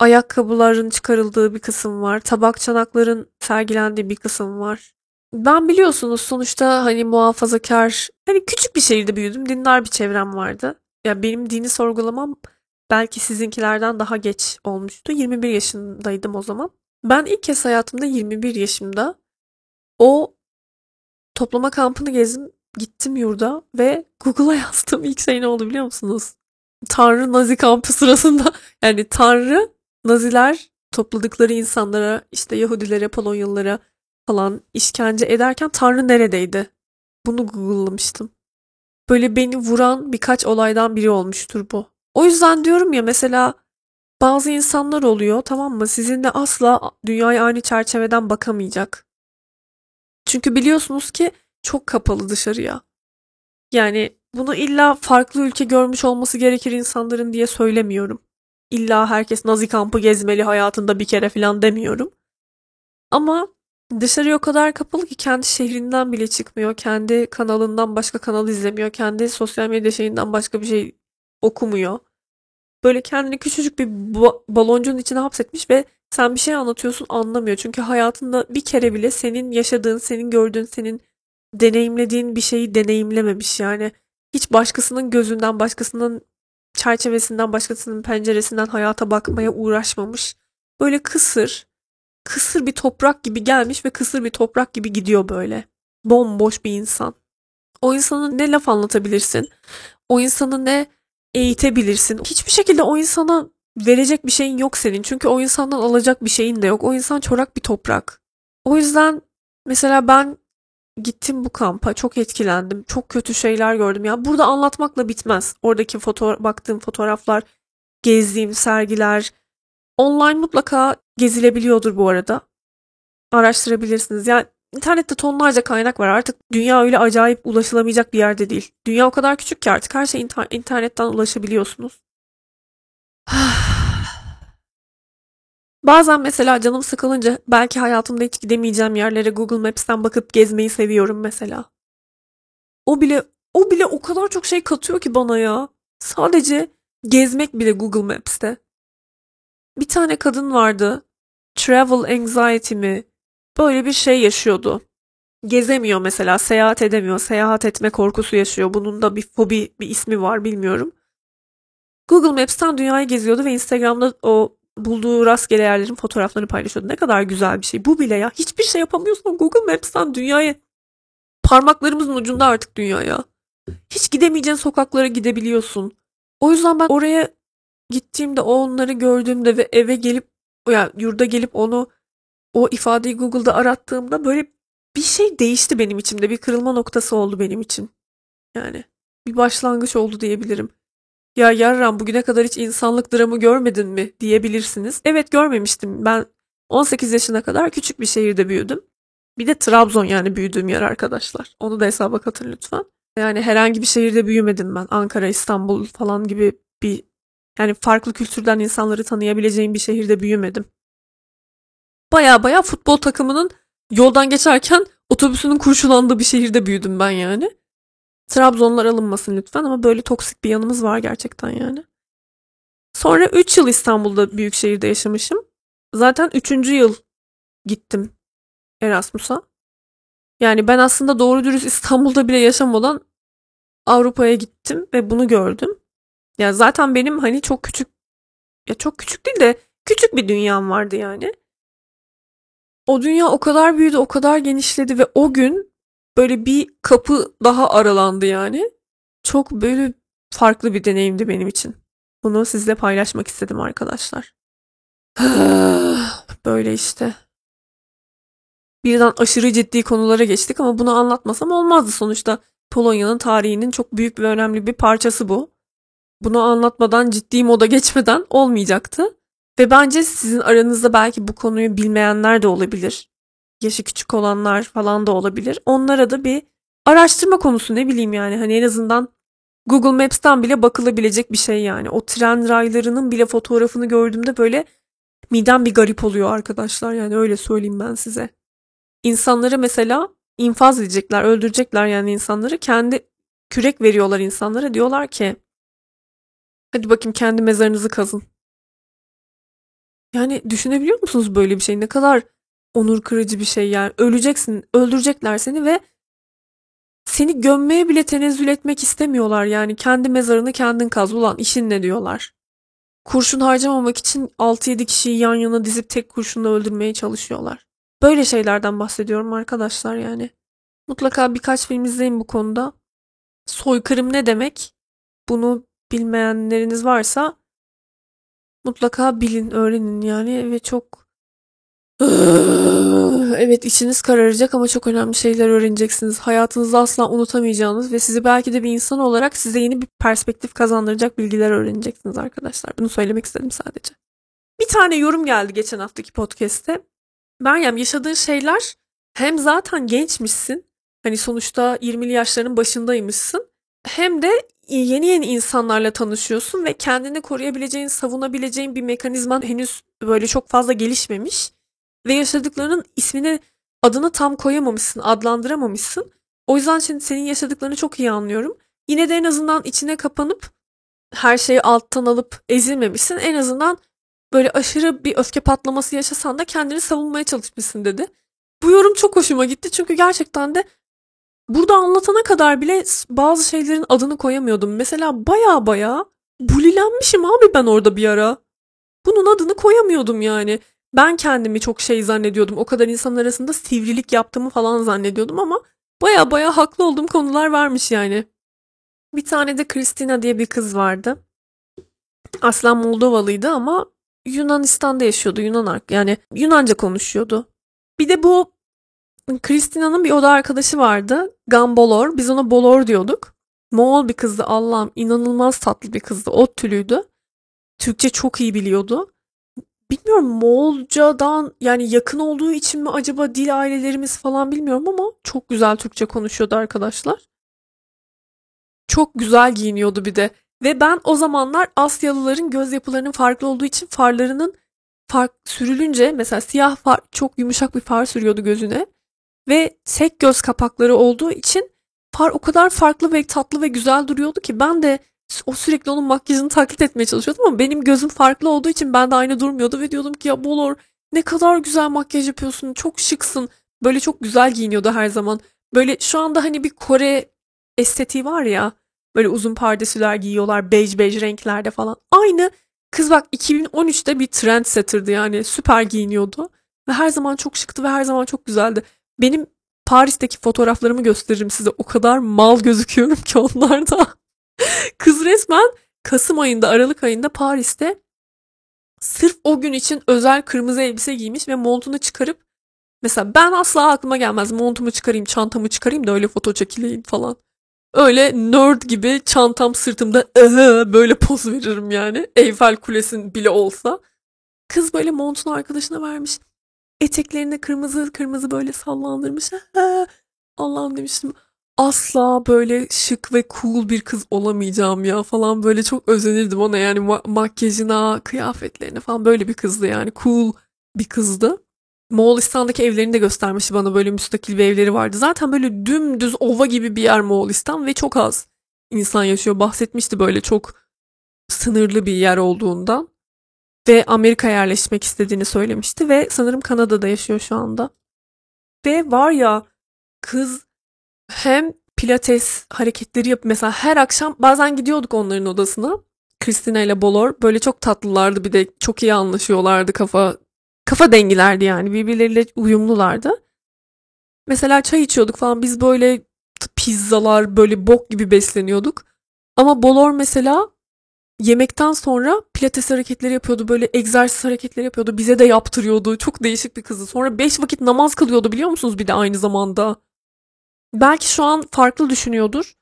Ayakkabıların çıkarıldığı bir kısım var. Tabak çanakların sergilendiği bir kısım var. Ben biliyorsunuz sonuçta hani muhafazakar, hani küçük bir şehirde büyüdüm. Dindar bir çevrem vardı. Ya benim dini sorgulamam belki sizinkilerden daha geç olmuştu. 21 yaşındaydım o zaman. Ben ilk kez hayatımda 21 yaşımda o toplama kampını gezdim, gittim yurda ve Google'a [laughs] yazdığım ilk şey ne oldu biliyor musunuz? Tanrı Nazi kampı sırasında [laughs] yani Tanrı Naziler topladıkları insanlara işte Yahudilere, Polonyalılara falan işkence ederken Tanrı neredeydi? Bunu Google'lamıştım. Böyle beni vuran birkaç olaydan biri olmuştur bu. O yüzden diyorum ya mesela bazı insanlar oluyor tamam mı? Sizinle asla dünyaya aynı çerçeveden bakamayacak. Çünkü biliyorsunuz ki çok kapalı dışarıya. Yani bunu illa farklı ülke görmüş olması gerekir insanların diye söylemiyorum. İlla herkes Nazi kampı gezmeli hayatında bir kere falan demiyorum. Ama dışarıya o kadar kapalı ki kendi şehrinden bile çıkmıyor. Kendi kanalından başka kanal izlemiyor. Kendi sosyal medya şeyinden başka bir şey okumuyor. Böyle kendini küçücük bir ba- baloncuğun içine hapsetmiş ve sen bir şey anlatıyorsun anlamıyor. Çünkü hayatında bir kere bile senin yaşadığın, senin gördüğün, senin deneyimlediğin bir şeyi deneyimlememiş yani. Hiç başkasının gözünden, başkasının çerçevesinden, başkasının penceresinden hayata bakmaya uğraşmamış. Böyle kısır, kısır bir toprak gibi gelmiş ve kısır bir toprak gibi gidiyor böyle. Bomboş bir insan. O insana ne laf anlatabilirsin? O insanı ne eğitebilirsin? Hiçbir şekilde o insana verecek bir şeyin yok senin. Çünkü o insandan alacak bir şeyin de yok. O insan çorak bir toprak. O yüzden mesela ben gittim bu kampa. Çok etkilendim. Çok kötü şeyler gördüm. Ya burada anlatmakla bitmez. Oradaki foto baktığım fotoğraflar, gezdiğim sergiler online mutlaka gezilebiliyordur bu arada. Araştırabilirsiniz. Yani internette tonlarca kaynak var. Artık dünya öyle acayip ulaşılamayacak bir yerde değil. Dünya o kadar küçük ki artık her şey inter- internetten ulaşabiliyorsunuz. [sighs] Bazen mesela canım sıkılınca belki hayatımda hiç gidemeyeceğim yerlere Google Maps'ten bakıp gezmeyi seviyorum mesela. O bile o bile o kadar çok şey katıyor ki bana ya. Sadece gezmek bile Google Maps'te. Bir tane kadın vardı. Travel anxiety mi? Böyle bir şey yaşıyordu. Gezemiyor mesela, seyahat edemiyor, seyahat etme korkusu yaşıyor. Bunun da bir fobi, bir ismi var bilmiyorum. Google Maps'ten dünyayı geziyordu ve Instagram'da o bulduğu rastgele yerlerin fotoğraflarını paylaşıyordu. Ne kadar güzel bir şey. Bu bile ya. Hiçbir şey yapamıyorsan Google Maps'ten dünyaya parmaklarımızın ucunda artık dünyaya. Hiç gidemeyeceğin sokaklara gidebiliyorsun. O yüzden ben oraya gittiğimde onları gördüğümde ve eve gelip yani yurda gelip onu o ifadeyi Google'da arattığımda böyle bir şey değişti benim içimde. Bir kırılma noktası oldu benim için. Yani bir başlangıç oldu diyebilirim. Ya yarram bugüne kadar hiç insanlık dramı görmedin mi diyebilirsiniz. Evet görmemiştim. Ben 18 yaşına kadar küçük bir şehirde büyüdüm. Bir de Trabzon yani büyüdüğüm yer arkadaşlar. Onu da hesaba katın lütfen. Yani herhangi bir şehirde büyümedim ben. Ankara, İstanbul falan gibi bir yani farklı kültürden insanları tanıyabileceğim bir şehirde büyümedim. Baya baya futbol takımının yoldan geçerken otobüsünün kurşulandığı bir şehirde büyüdüm ben yani. Trabzonlar alınmasın lütfen ama böyle toksik bir yanımız var gerçekten yani. Sonra 3 yıl İstanbul'da büyük şehirde yaşamışım. Zaten 3. yıl gittim Erasmus'a. Yani ben aslında doğru dürüst [laughs] İstanbul'da bile yaşamadan Avrupa'ya gittim ve bunu gördüm. Ya zaten benim hani çok küçük ya çok küçük değil de küçük bir dünyam vardı yani. O dünya o kadar büyüdü, o kadar genişledi ve o gün böyle bir kapı daha aralandı yani. Çok böyle farklı bir deneyimdi benim için. Bunu sizle paylaşmak istedim arkadaşlar. [sighs] Böyle işte. Birden aşırı ciddi konulara geçtik ama bunu anlatmasam olmazdı sonuçta. Polonya'nın tarihinin çok büyük ve önemli bir parçası bu. Bunu anlatmadan ciddi moda geçmeden olmayacaktı. Ve bence sizin aranızda belki bu konuyu bilmeyenler de olabilir. Yaşı küçük olanlar falan da olabilir. Onlara da bir araştırma konusu ne bileyim yani. Hani en azından Google Maps'ten bile bakılabilecek bir şey yani. O tren raylarının bile fotoğrafını gördüğümde böyle midem bir garip oluyor arkadaşlar. Yani öyle söyleyeyim ben size. İnsanları mesela infaz edecekler, öldürecekler yani insanları. Kendi kürek veriyorlar insanlara. Diyorlar ki hadi bakayım kendi mezarınızı kazın. Yani düşünebiliyor musunuz böyle bir şey? Ne kadar onur kırıcı bir şey yani. Öleceksin, öldürecekler seni ve seni gömmeye bile tenezzül etmek istemiyorlar yani. Kendi mezarını kendin kaz ulan işin ne diyorlar. Kurşun harcamamak için 6-7 kişiyi yan yana dizip tek kurşunla öldürmeye çalışıyorlar. Böyle şeylerden bahsediyorum arkadaşlar yani. Mutlaka birkaç film izleyin bu konuda. Soykırım ne demek? Bunu bilmeyenleriniz varsa mutlaka bilin, öğrenin yani ve çok evet içiniz kararacak ama çok önemli şeyler öğreneceksiniz. Hayatınızda asla unutamayacağınız ve sizi belki de bir insan olarak size yeni bir perspektif kazandıracak bilgiler öğreneceksiniz arkadaşlar. Bunu söylemek istedim sadece. Bir tane yorum geldi geçen haftaki podcast'te. Meryem yaşadığın şeyler hem zaten gençmişsin. Hani sonuçta 20'li yaşların başındaymışsın. Hem de yeni yeni insanlarla tanışıyorsun ve kendini koruyabileceğin, savunabileceğin bir mekanizman henüz böyle çok fazla gelişmemiş ve yaşadıklarının ismini, adını tam koyamamışsın, adlandıramamışsın. O yüzden şimdi senin yaşadıklarını çok iyi anlıyorum. Yine de en azından içine kapanıp her şeyi alttan alıp ezilmemişsin. En azından böyle aşırı bir öfke patlaması yaşasan da kendini savunmaya çalışmışsın dedi. Bu yorum çok hoşuma gitti çünkü gerçekten de burada anlatana kadar bile bazı şeylerin adını koyamıyordum. Mesela baya baya bulilenmişim abi ben orada bir ara. Bunun adını koyamıyordum yani. Ben kendimi çok şey zannediyordum. O kadar insan arasında sivrilik yaptığımı falan zannediyordum ama baya baya haklı olduğum konular varmış yani. Bir tane de Kristina diye bir kız vardı. Aslan Moldovalıydı ama Yunanistan'da yaşıyordu. Yunan yani Yunanca konuşuyordu. Bir de bu Kristina'nın bir oda arkadaşı vardı. Gambolor. Biz ona Bolor diyorduk. Moğol bir kızdı Allah'ım. inanılmaz tatlı bir kızdı. Ot tülüydü. Türkçe çok iyi biliyordu. Bilmiyorum Moğolcadan yani yakın olduğu için mi acaba dil ailelerimiz falan bilmiyorum ama çok güzel Türkçe konuşuyordu arkadaşlar. Çok güzel giyiniyordu bir de. Ve ben o zamanlar Asyalıların göz yapılarının farklı olduğu için farlarının fark sürülünce mesela siyah far çok yumuşak bir far sürüyordu gözüne ve tek göz kapakları olduğu için far o kadar farklı ve tatlı ve güzel duruyordu ki ben de o sürekli onun makyajını taklit etmeye çalışıyordum ama benim gözüm farklı olduğu için ben de aynı durmuyordu ve diyordum ki ya Bolor ne kadar güzel makyaj yapıyorsun çok şıksın. Böyle çok güzel giyiniyordu her zaman. Böyle şu anda hani bir Kore estetiği var ya böyle uzun pardesüler giyiyorlar bej bej renklerde falan. Aynı kız bak 2013'te bir trendsetter'dı yani süper giyiniyordu ve her zaman çok şıktı ve her zaman çok güzeldi. Benim Paris'teki fotoğraflarımı gösteririm size o kadar mal gözüküyorum ki onlarda. [laughs] Kız resmen Kasım ayında, Aralık ayında Paris'te sırf o gün için özel kırmızı elbise giymiş ve montunu çıkarıp mesela ben asla aklıma gelmez montumu çıkarayım, çantamı çıkarayım da öyle foto çekileyim falan. Öyle nerd gibi çantam sırtımda böyle poz veririm yani. Eyfel Kulesi'nin bile olsa. Kız böyle montunu arkadaşına vermiş. Eteklerini kırmızı kırmızı böyle sallandırmış. Allah'ım demiştim asla böyle şık ve cool bir kız olamayacağım ya falan böyle çok özenirdim ona yani ma- makyajına, kıyafetlerine falan böyle bir kızdı yani cool bir kızdı. Moğolistan'daki evlerini de göstermişti bana böyle müstakil bir evleri vardı. Zaten böyle dümdüz ova gibi bir yer Moğolistan ve çok az insan yaşıyor. Bahsetmişti böyle çok sınırlı bir yer olduğundan ve Amerika yerleşmek istediğini söylemişti ve sanırım Kanada'da yaşıyor şu anda. Ve var ya kız hem pilates hareketleri yap mesela her akşam bazen gidiyorduk onların odasına. Kristina ile Bolor böyle çok tatlılardı bir de çok iyi anlaşıyorlardı kafa kafa dengilerdi yani birbirleriyle uyumlulardı. Mesela çay içiyorduk falan biz böyle pizzalar böyle bok gibi besleniyorduk. Ama Bolor mesela yemekten sonra pilates hareketleri yapıyordu. Böyle egzersiz hareketleri yapıyordu. Bize de yaptırıyordu. Çok değişik bir kızdı. Sonra 5 vakit namaz kılıyordu biliyor musunuz bir de aynı zamanda. Belki şu an farklı düşünüyordur.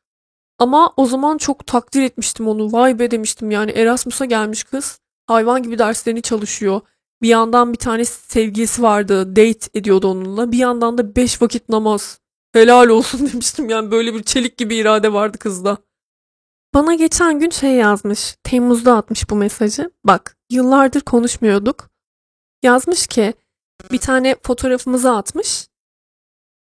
Ama o zaman çok takdir etmiştim onu. Vay be demiştim yani Erasmus'a gelmiş kız. Hayvan gibi derslerini çalışıyor. Bir yandan bir tane sevgilisi vardı. Date ediyordu onunla. Bir yandan da beş vakit namaz. Helal olsun [laughs] demiştim yani böyle bir çelik gibi irade vardı kızda. Bana geçen gün şey yazmış. Temmuz'da atmış bu mesajı. Bak yıllardır konuşmuyorduk. Yazmış ki bir tane fotoğrafımızı atmış.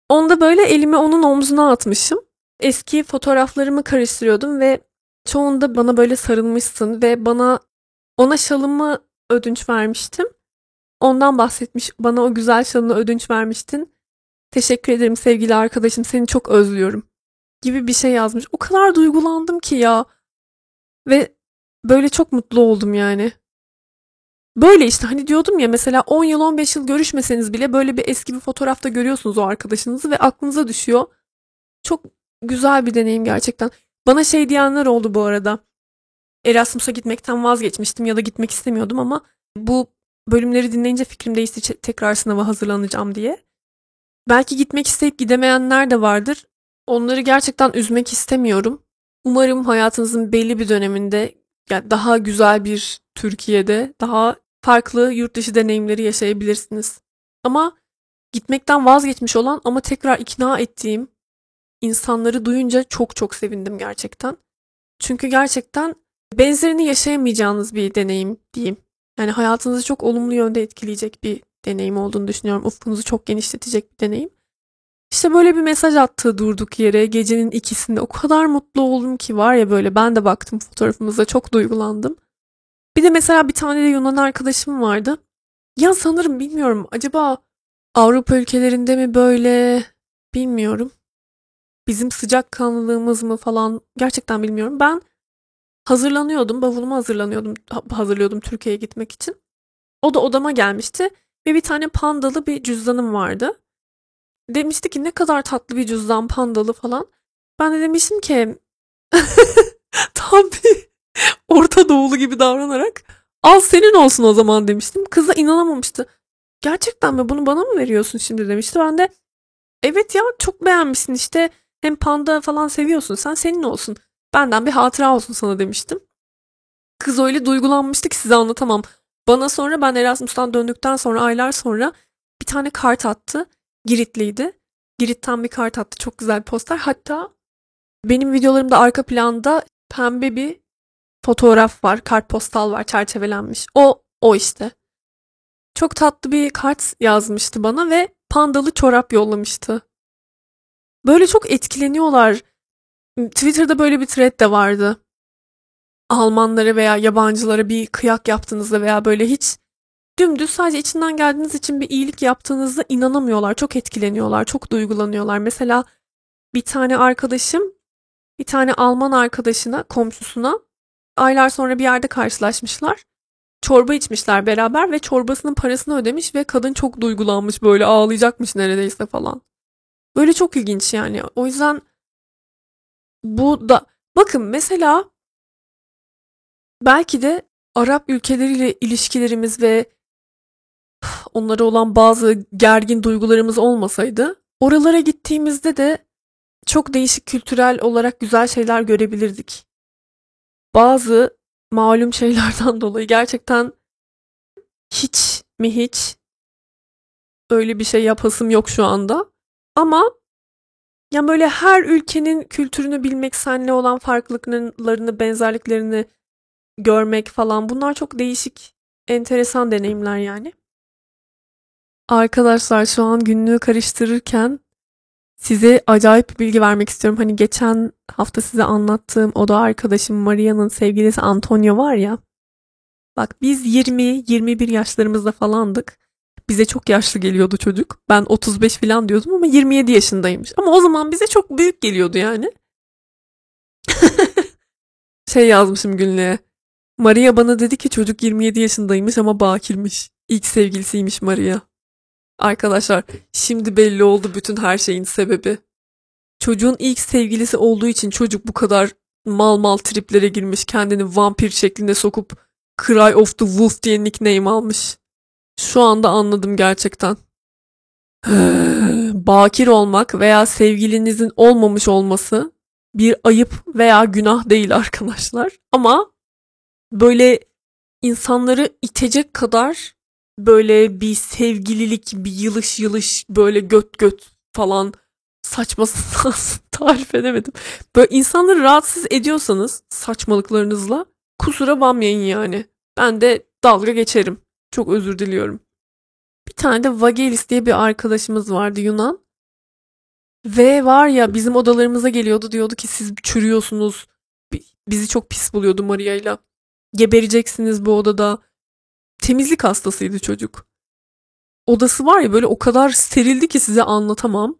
Onda böyle elimi onun omzuna atmışım. Eski fotoğraflarımı karıştırıyordum ve çoğunda bana böyle sarılmışsın ve bana ona şalımı ödünç vermiştim. Ondan bahsetmiş. Bana o güzel şalını ödünç vermiştin. Teşekkür ederim sevgili arkadaşım. Seni çok özlüyorum. Gibi bir şey yazmış. O kadar duygulandım ki ya. Ve böyle çok mutlu oldum yani. Böyle işte hani diyordum ya mesela 10 yıl 15 yıl görüşmeseniz bile böyle bir eski bir fotoğrafta görüyorsunuz o arkadaşınızı ve aklınıza düşüyor. Çok güzel bir deneyim gerçekten. Bana şey diyenler oldu bu arada. Erasmus'a gitmekten vazgeçmiştim ya da gitmek istemiyordum ama bu bölümleri dinleyince fikrim değişti tekrar sınava hazırlanacağım diye. Belki gitmek isteyip gidemeyenler de vardır. Onları gerçekten üzmek istemiyorum. Umarım hayatınızın belli bir döneminde yani daha güzel bir Türkiye'de daha farklı yurt dışı deneyimleri yaşayabilirsiniz. Ama gitmekten vazgeçmiş olan ama tekrar ikna ettiğim insanları duyunca çok çok sevindim gerçekten. Çünkü gerçekten benzerini yaşayamayacağınız bir deneyim diyeyim. Yani hayatınızı çok olumlu yönde etkileyecek bir deneyim olduğunu düşünüyorum. Ufkunuzu çok genişletecek bir deneyim. İşte böyle bir mesaj attı durduk yere gecenin ikisinde. O kadar mutlu oldum ki var ya böyle ben de baktım fotoğrafımıza çok duygulandım. Bir de mesela bir tane de Yunan arkadaşım vardı. Ya sanırım bilmiyorum acaba Avrupa ülkelerinde mi böyle bilmiyorum. Bizim sıcak kanlılığımız mı falan gerçekten bilmiyorum. Ben hazırlanıyordum, bavulumu hazırlanıyordum, hazırlıyordum Türkiye'ye gitmek için. O da odama gelmişti ve bir tane pandalı bir cüzdanım vardı. Demişti ki ne kadar tatlı bir cüzdan pandalı falan. Ben de demiştim ki [laughs] tam bir Orta Doğulu gibi davranarak al senin olsun o zaman demiştim. Kız inanamamıştı. Gerçekten mi bunu bana mı veriyorsun şimdi demişti. Ben de evet ya çok beğenmişsin işte hem panda falan seviyorsun sen senin olsun. Benden bir hatıra olsun sana demiştim. Kız öyle duygulanmıştı ki size anlatamam. Bana sonra ben Erasmus'tan döndükten sonra aylar sonra bir tane kart attı. Giritliydi. Girit'ten bir kart attı. Çok güzel bir poster. Hatta benim videolarımda arka planda pembe bir fotoğraf var. Kartpostal var çerçevelenmiş. O o işte. Çok tatlı bir kart yazmıştı bana ve pandalı çorap yollamıştı. Böyle çok etkileniyorlar. Twitter'da böyle bir thread de vardı. Almanlara veya yabancılara bir kıyak yaptığınızda veya böyle hiç dümdüz sadece içinden geldiğiniz için bir iyilik yaptığınızda inanamıyorlar. Çok etkileniyorlar, çok duygulanıyorlar. Mesela bir tane arkadaşım bir tane Alman arkadaşına, komşusuna aylar sonra bir yerde karşılaşmışlar. Çorba içmişler beraber ve çorbasının parasını ödemiş ve kadın çok duygulanmış böyle ağlayacakmış neredeyse falan. Böyle çok ilginç yani. O yüzden bu da bakın mesela belki de Arap ülkeleriyle ilişkilerimiz ve onlara olan bazı gergin duygularımız olmasaydı oralara gittiğimizde de çok değişik kültürel olarak güzel şeyler görebilirdik. Bazı malum şeylerden [laughs] dolayı gerçekten hiç mi hiç öyle bir şey yapasım yok şu anda. Ama ya böyle her ülkenin kültürünü bilmek, seninle olan farklılıklarını, benzerliklerini görmek falan bunlar çok değişik, enteresan deneyimler yani. Arkadaşlar şu an günlüğü karıştırırken size acayip bir bilgi vermek istiyorum. Hani geçen hafta size anlattığım o da arkadaşım Maria'nın sevgilisi Antonio var ya. Bak biz 20-21 yaşlarımızda falandık. Bize çok yaşlı geliyordu çocuk. Ben 35 falan diyordum ama 27 yaşındaymış. Ama o zaman bize çok büyük geliyordu yani. [laughs] şey yazmışım günlüğe. Maria bana dedi ki çocuk 27 yaşındaymış ama bakirmiş. İlk sevgilisiymiş Maria. Arkadaşlar şimdi belli oldu bütün her şeyin sebebi. Çocuğun ilk sevgilisi olduğu için çocuk bu kadar mal mal triplere girmiş kendini vampir şeklinde sokup Cry of the Wolf diye nickname almış. Şu anda anladım gerçekten. [sighs] bakir olmak veya sevgilinizin olmamış olması bir ayıp veya günah değil arkadaşlar. Ama böyle insanları itecek kadar böyle bir sevgililik, bir yılış yılış böyle göt göt falan saçma [laughs] tarif edemedim. Böyle insanları rahatsız ediyorsanız saçmalıklarınızla kusura bakmayın yani. Ben de dalga geçerim. Çok özür diliyorum. Bir tane de Vagelis diye bir arkadaşımız vardı Yunan. Ve var ya bizim odalarımıza geliyordu diyordu ki siz çürüyorsunuz. Bizi çok pis buluyordu Maria'yla. Gebereceksiniz bu odada. Temizlik hastasıydı çocuk. Odası var ya böyle o kadar sterildi ki size anlatamam.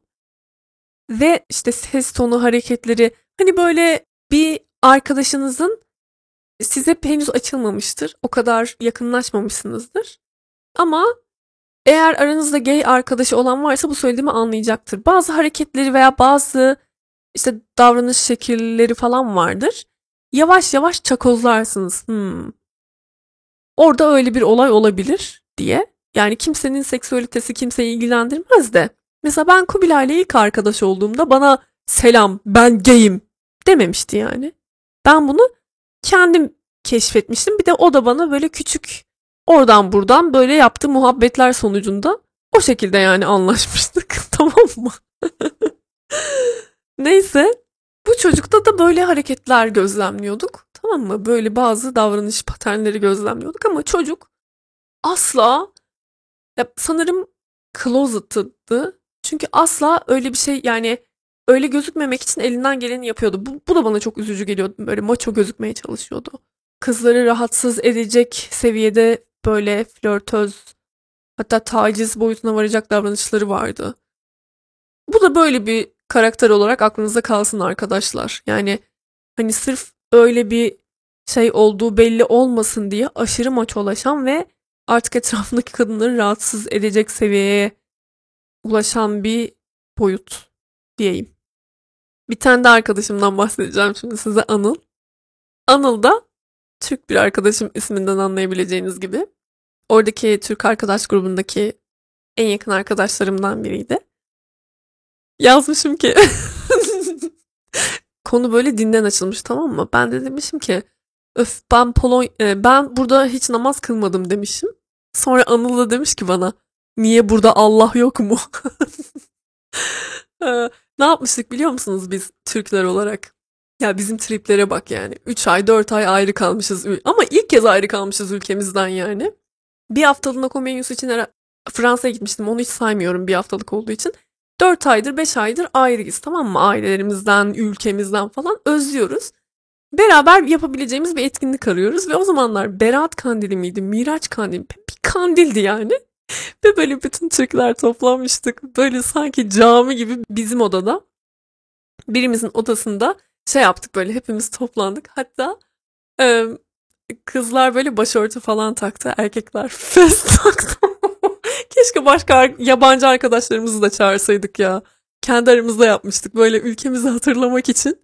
Ve işte ses tonu hareketleri hani böyle bir arkadaşınızın size henüz açılmamıştır. O kadar yakınlaşmamışsınızdır. Ama eğer aranızda gay arkadaşı olan varsa bu söylediğimi anlayacaktır. Bazı hareketleri veya bazı işte davranış şekilleri falan vardır. Yavaş yavaş çakozlarsınız. Hmm. Orada öyle bir olay olabilir diye. Yani kimsenin seksüalitesi kimseyi ilgilendirmez de. Mesela ben Kubilay ilk arkadaş olduğumda bana selam ben gayim dememişti yani. Ben bunu kendim keşfetmiştim. Bir de o da bana böyle küçük oradan buradan böyle yaptığı muhabbetler sonucunda o şekilde yani anlaşmıştık. [laughs] tamam mı? [laughs] Neyse bu çocukta da böyle hareketler gözlemliyorduk. Tamam mı? Böyle bazı davranış paternleri gözlemliyorduk ama çocuk asla ya sanırım closet'tı. Çünkü asla öyle bir şey yani öyle gözükmemek için elinden geleni yapıyordu. Bu, bu da bana çok üzücü geliyordu. Böyle maço gözükmeye çalışıyordu. Kızları rahatsız edecek seviyede böyle flörtöz hatta taciz boyutuna varacak davranışları vardı. Bu da böyle bir karakter olarak aklınızda kalsın arkadaşlar. Yani hani sırf öyle bir şey olduğu belli olmasın diye aşırı maçolaşan ve artık etrafındaki kadınları rahatsız edecek seviyeye ulaşan bir boyut diyeyim. Bir tane de arkadaşımdan bahsedeceğim şimdi size Anıl. Anıl da Türk bir arkadaşım isminden anlayabileceğiniz gibi. Oradaki Türk arkadaş grubundaki en yakın arkadaşlarımdan biriydi. Yazmışım ki [laughs] konu böyle dinden açılmış tamam mı? Ben de demişim ki öf ben Polon e, ben burada hiç namaz kılmadım demişim. Sonra Anıl da demiş ki bana niye burada Allah yok mu? Ee, [laughs] ne yapmıştık biliyor musunuz biz Türkler olarak? Ya bizim triplere bak yani. 3 ay 4 ay ayrı kalmışız. Ama ilk kez ayrı kalmışız ülkemizden yani. Bir haftalığına Comenius için Fransa'ya gitmiştim. Onu hiç saymıyorum bir haftalık olduğu için. 4 aydır 5 aydır ayrıyız tamam mı? Ailelerimizden, ülkemizden falan özlüyoruz. Beraber yapabileceğimiz bir etkinlik arıyoruz ve o zamanlar Berat Kandili miydi, Miraç Kandili mi? Bir kandildi yani. [laughs] Ve böyle bütün Türkler toplanmıştık. Böyle sanki cami gibi bizim odada. Birimizin odasında şey yaptık böyle hepimiz toplandık. Hatta e, kızlar böyle başörtü falan taktı. Erkekler [laughs] fes taktı. Keşke başka yabancı arkadaşlarımızı da çağırsaydık ya. Kendi aramızda yapmıştık. Böyle ülkemizi hatırlamak için.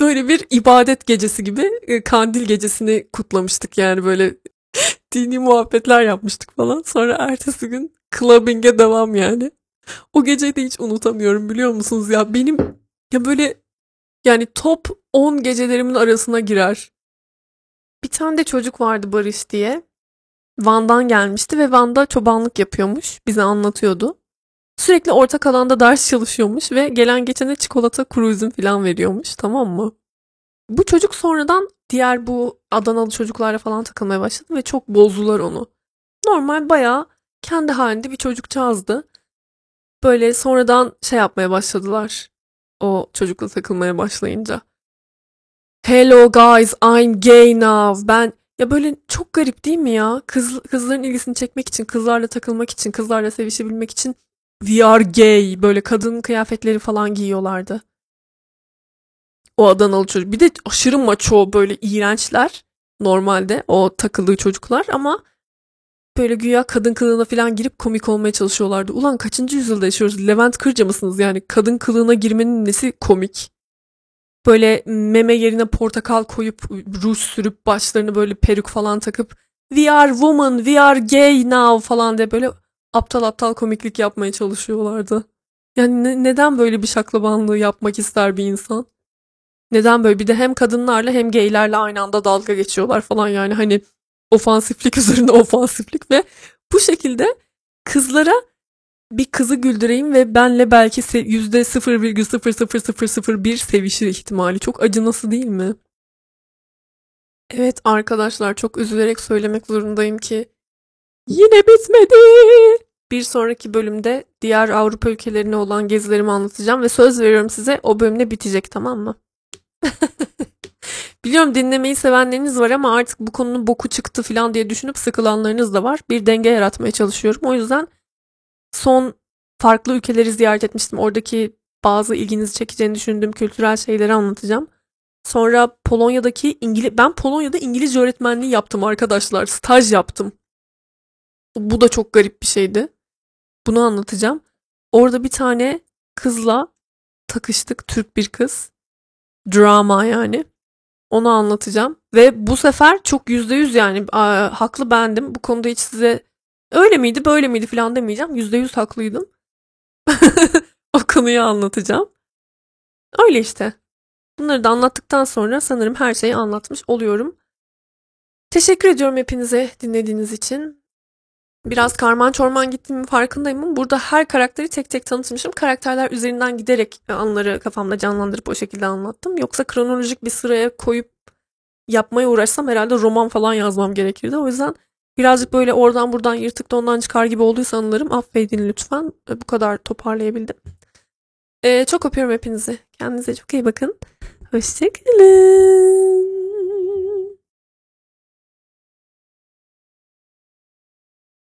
Böyle bir ibadet gecesi gibi kandil gecesini kutlamıştık yani böyle [laughs] dini muhabbetler yapmıştık falan. Sonra ertesi gün clubbing'e devam yani. O geceyi de hiç unutamıyorum biliyor musunuz ya. Benim ya böyle yani top 10 gecelerimin arasına girer. Bir tane de çocuk vardı Barış diye. Van'dan gelmişti ve Van'da çobanlık yapıyormuş. Bize anlatıyordu. Sürekli ortak alanda ders çalışıyormuş ve gelen geçene çikolata kuru üzüm falan veriyormuş tamam mı? Bu çocuk sonradan diğer bu Adanalı çocuklarla falan takılmaya başladı ve çok bozdular onu. Normal bayağı kendi halinde bir çocukcağızdı. Böyle sonradan şey yapmaya başladılar. O çocukla takılmaya başlayınca. Hello guys, I'm gay now. Ben ya böyle çok garip değil mi ya? Kız, kızların ilgisini çekmek için, kızlarla takılmak için, kızlarla sevişebilmek için we are gay böyle kadın kıyafetleri falan giyiyorlardı. O Adanalı çocuk. Bir de aşırı maço böyle iğrençler normalde o takıldığı çocuklar ama böyle güya kadın kılığına falan girip komik olmaya çalışıyorlardı. Ulan kaçıncı yüzyılda yaşıyoruz? Levent Kırca mısınız yani? Kadın kılığına girmenin nesi komik? Böyle meme yerine portakal koyup ruj sürüp başlarını böyle peruk falan takıp we are woman, we are gay now falan diye böyle aptal aptal komiklik yapmaya çalışıyorlardı. Yani ne- neden böyle bir şaklabanlığı yapmak ister bir insan? Neden böyle? Bir de hem kadınlarla hem gaylerle aynı anda dalga geçiyorlar falan yani hani ofansiflik [laughs] üzerine ofansiflik ve bu şekilde kızlara bir kızı güldüreyim ve benle belki se- yüzde 0,00001 sevişir ihtimali. Çok acınası değil mi? Evet arkadaşlar çok üzülerek söylemek zorundayım ki yine bitmedi. Bir sonraki bölümde diğer Avrupa ülkelerine olan gezilerimi anlatacağım ve söz veriyorum size o bölümde bitecek tamam mı? [laughs] Biliyorum dinlemeyi sevenleriniz var ama artık bu konunun boku çıktı falan diye düşünüp sıkılanlarınız da var. Bir denge yaratmaya çalışıyorum. O yüzden son farklı ülkeleri ziyaret etmiştim. Oradaki bazı ilginizi çekeceğini düşündüğüm kültürel şeyleri anlatacağım. Sonra Polonya'daki İngiliz ben Polonya'da İngilizce öğretmenliği yaptım arkadaşlar. Staj yaptım. Bu da çok garip bir şeydi. Bunu anlatacağım. Orada bir tane kızla takıştık. Türk bir kız. Drama yani. Onu anlatacağım. Ve bu sefer çok yüzde yüz yani aa, haklı bendim. Bu konuda hiç size öyle miydi böyle miydi falan demeyeceğim. Yüzde yüz haklıydım. [laughs] o konuyu anlatacağım. Öyle işte. Bunları da anlattıktan sonra sanırım her şeyi anlatmış oluyorum. Teşekkür ediyorum hepinize dinlediğiniz için. Biraz karman çorman gittiğimin farkındayım burada her karakteri tek tek tanıtmışım. Karakterler üzerinden giderek anları kafamda canlandırıp o şekilde anlattım. Yoksa kronolojik bir sıraya koyup yapmaya uğraşsam herhalde roman falan yazmam gerekirdi. O yüzden birazcık böyle oradan buradan yırtık da ondan çıkar gibi olduysa anılarım affedin lütfen. Bu kadar toparlayabildim. Ee, çok öpüyorum hepinizi. Kendinize çok iyi bakın. Hoşçakalın.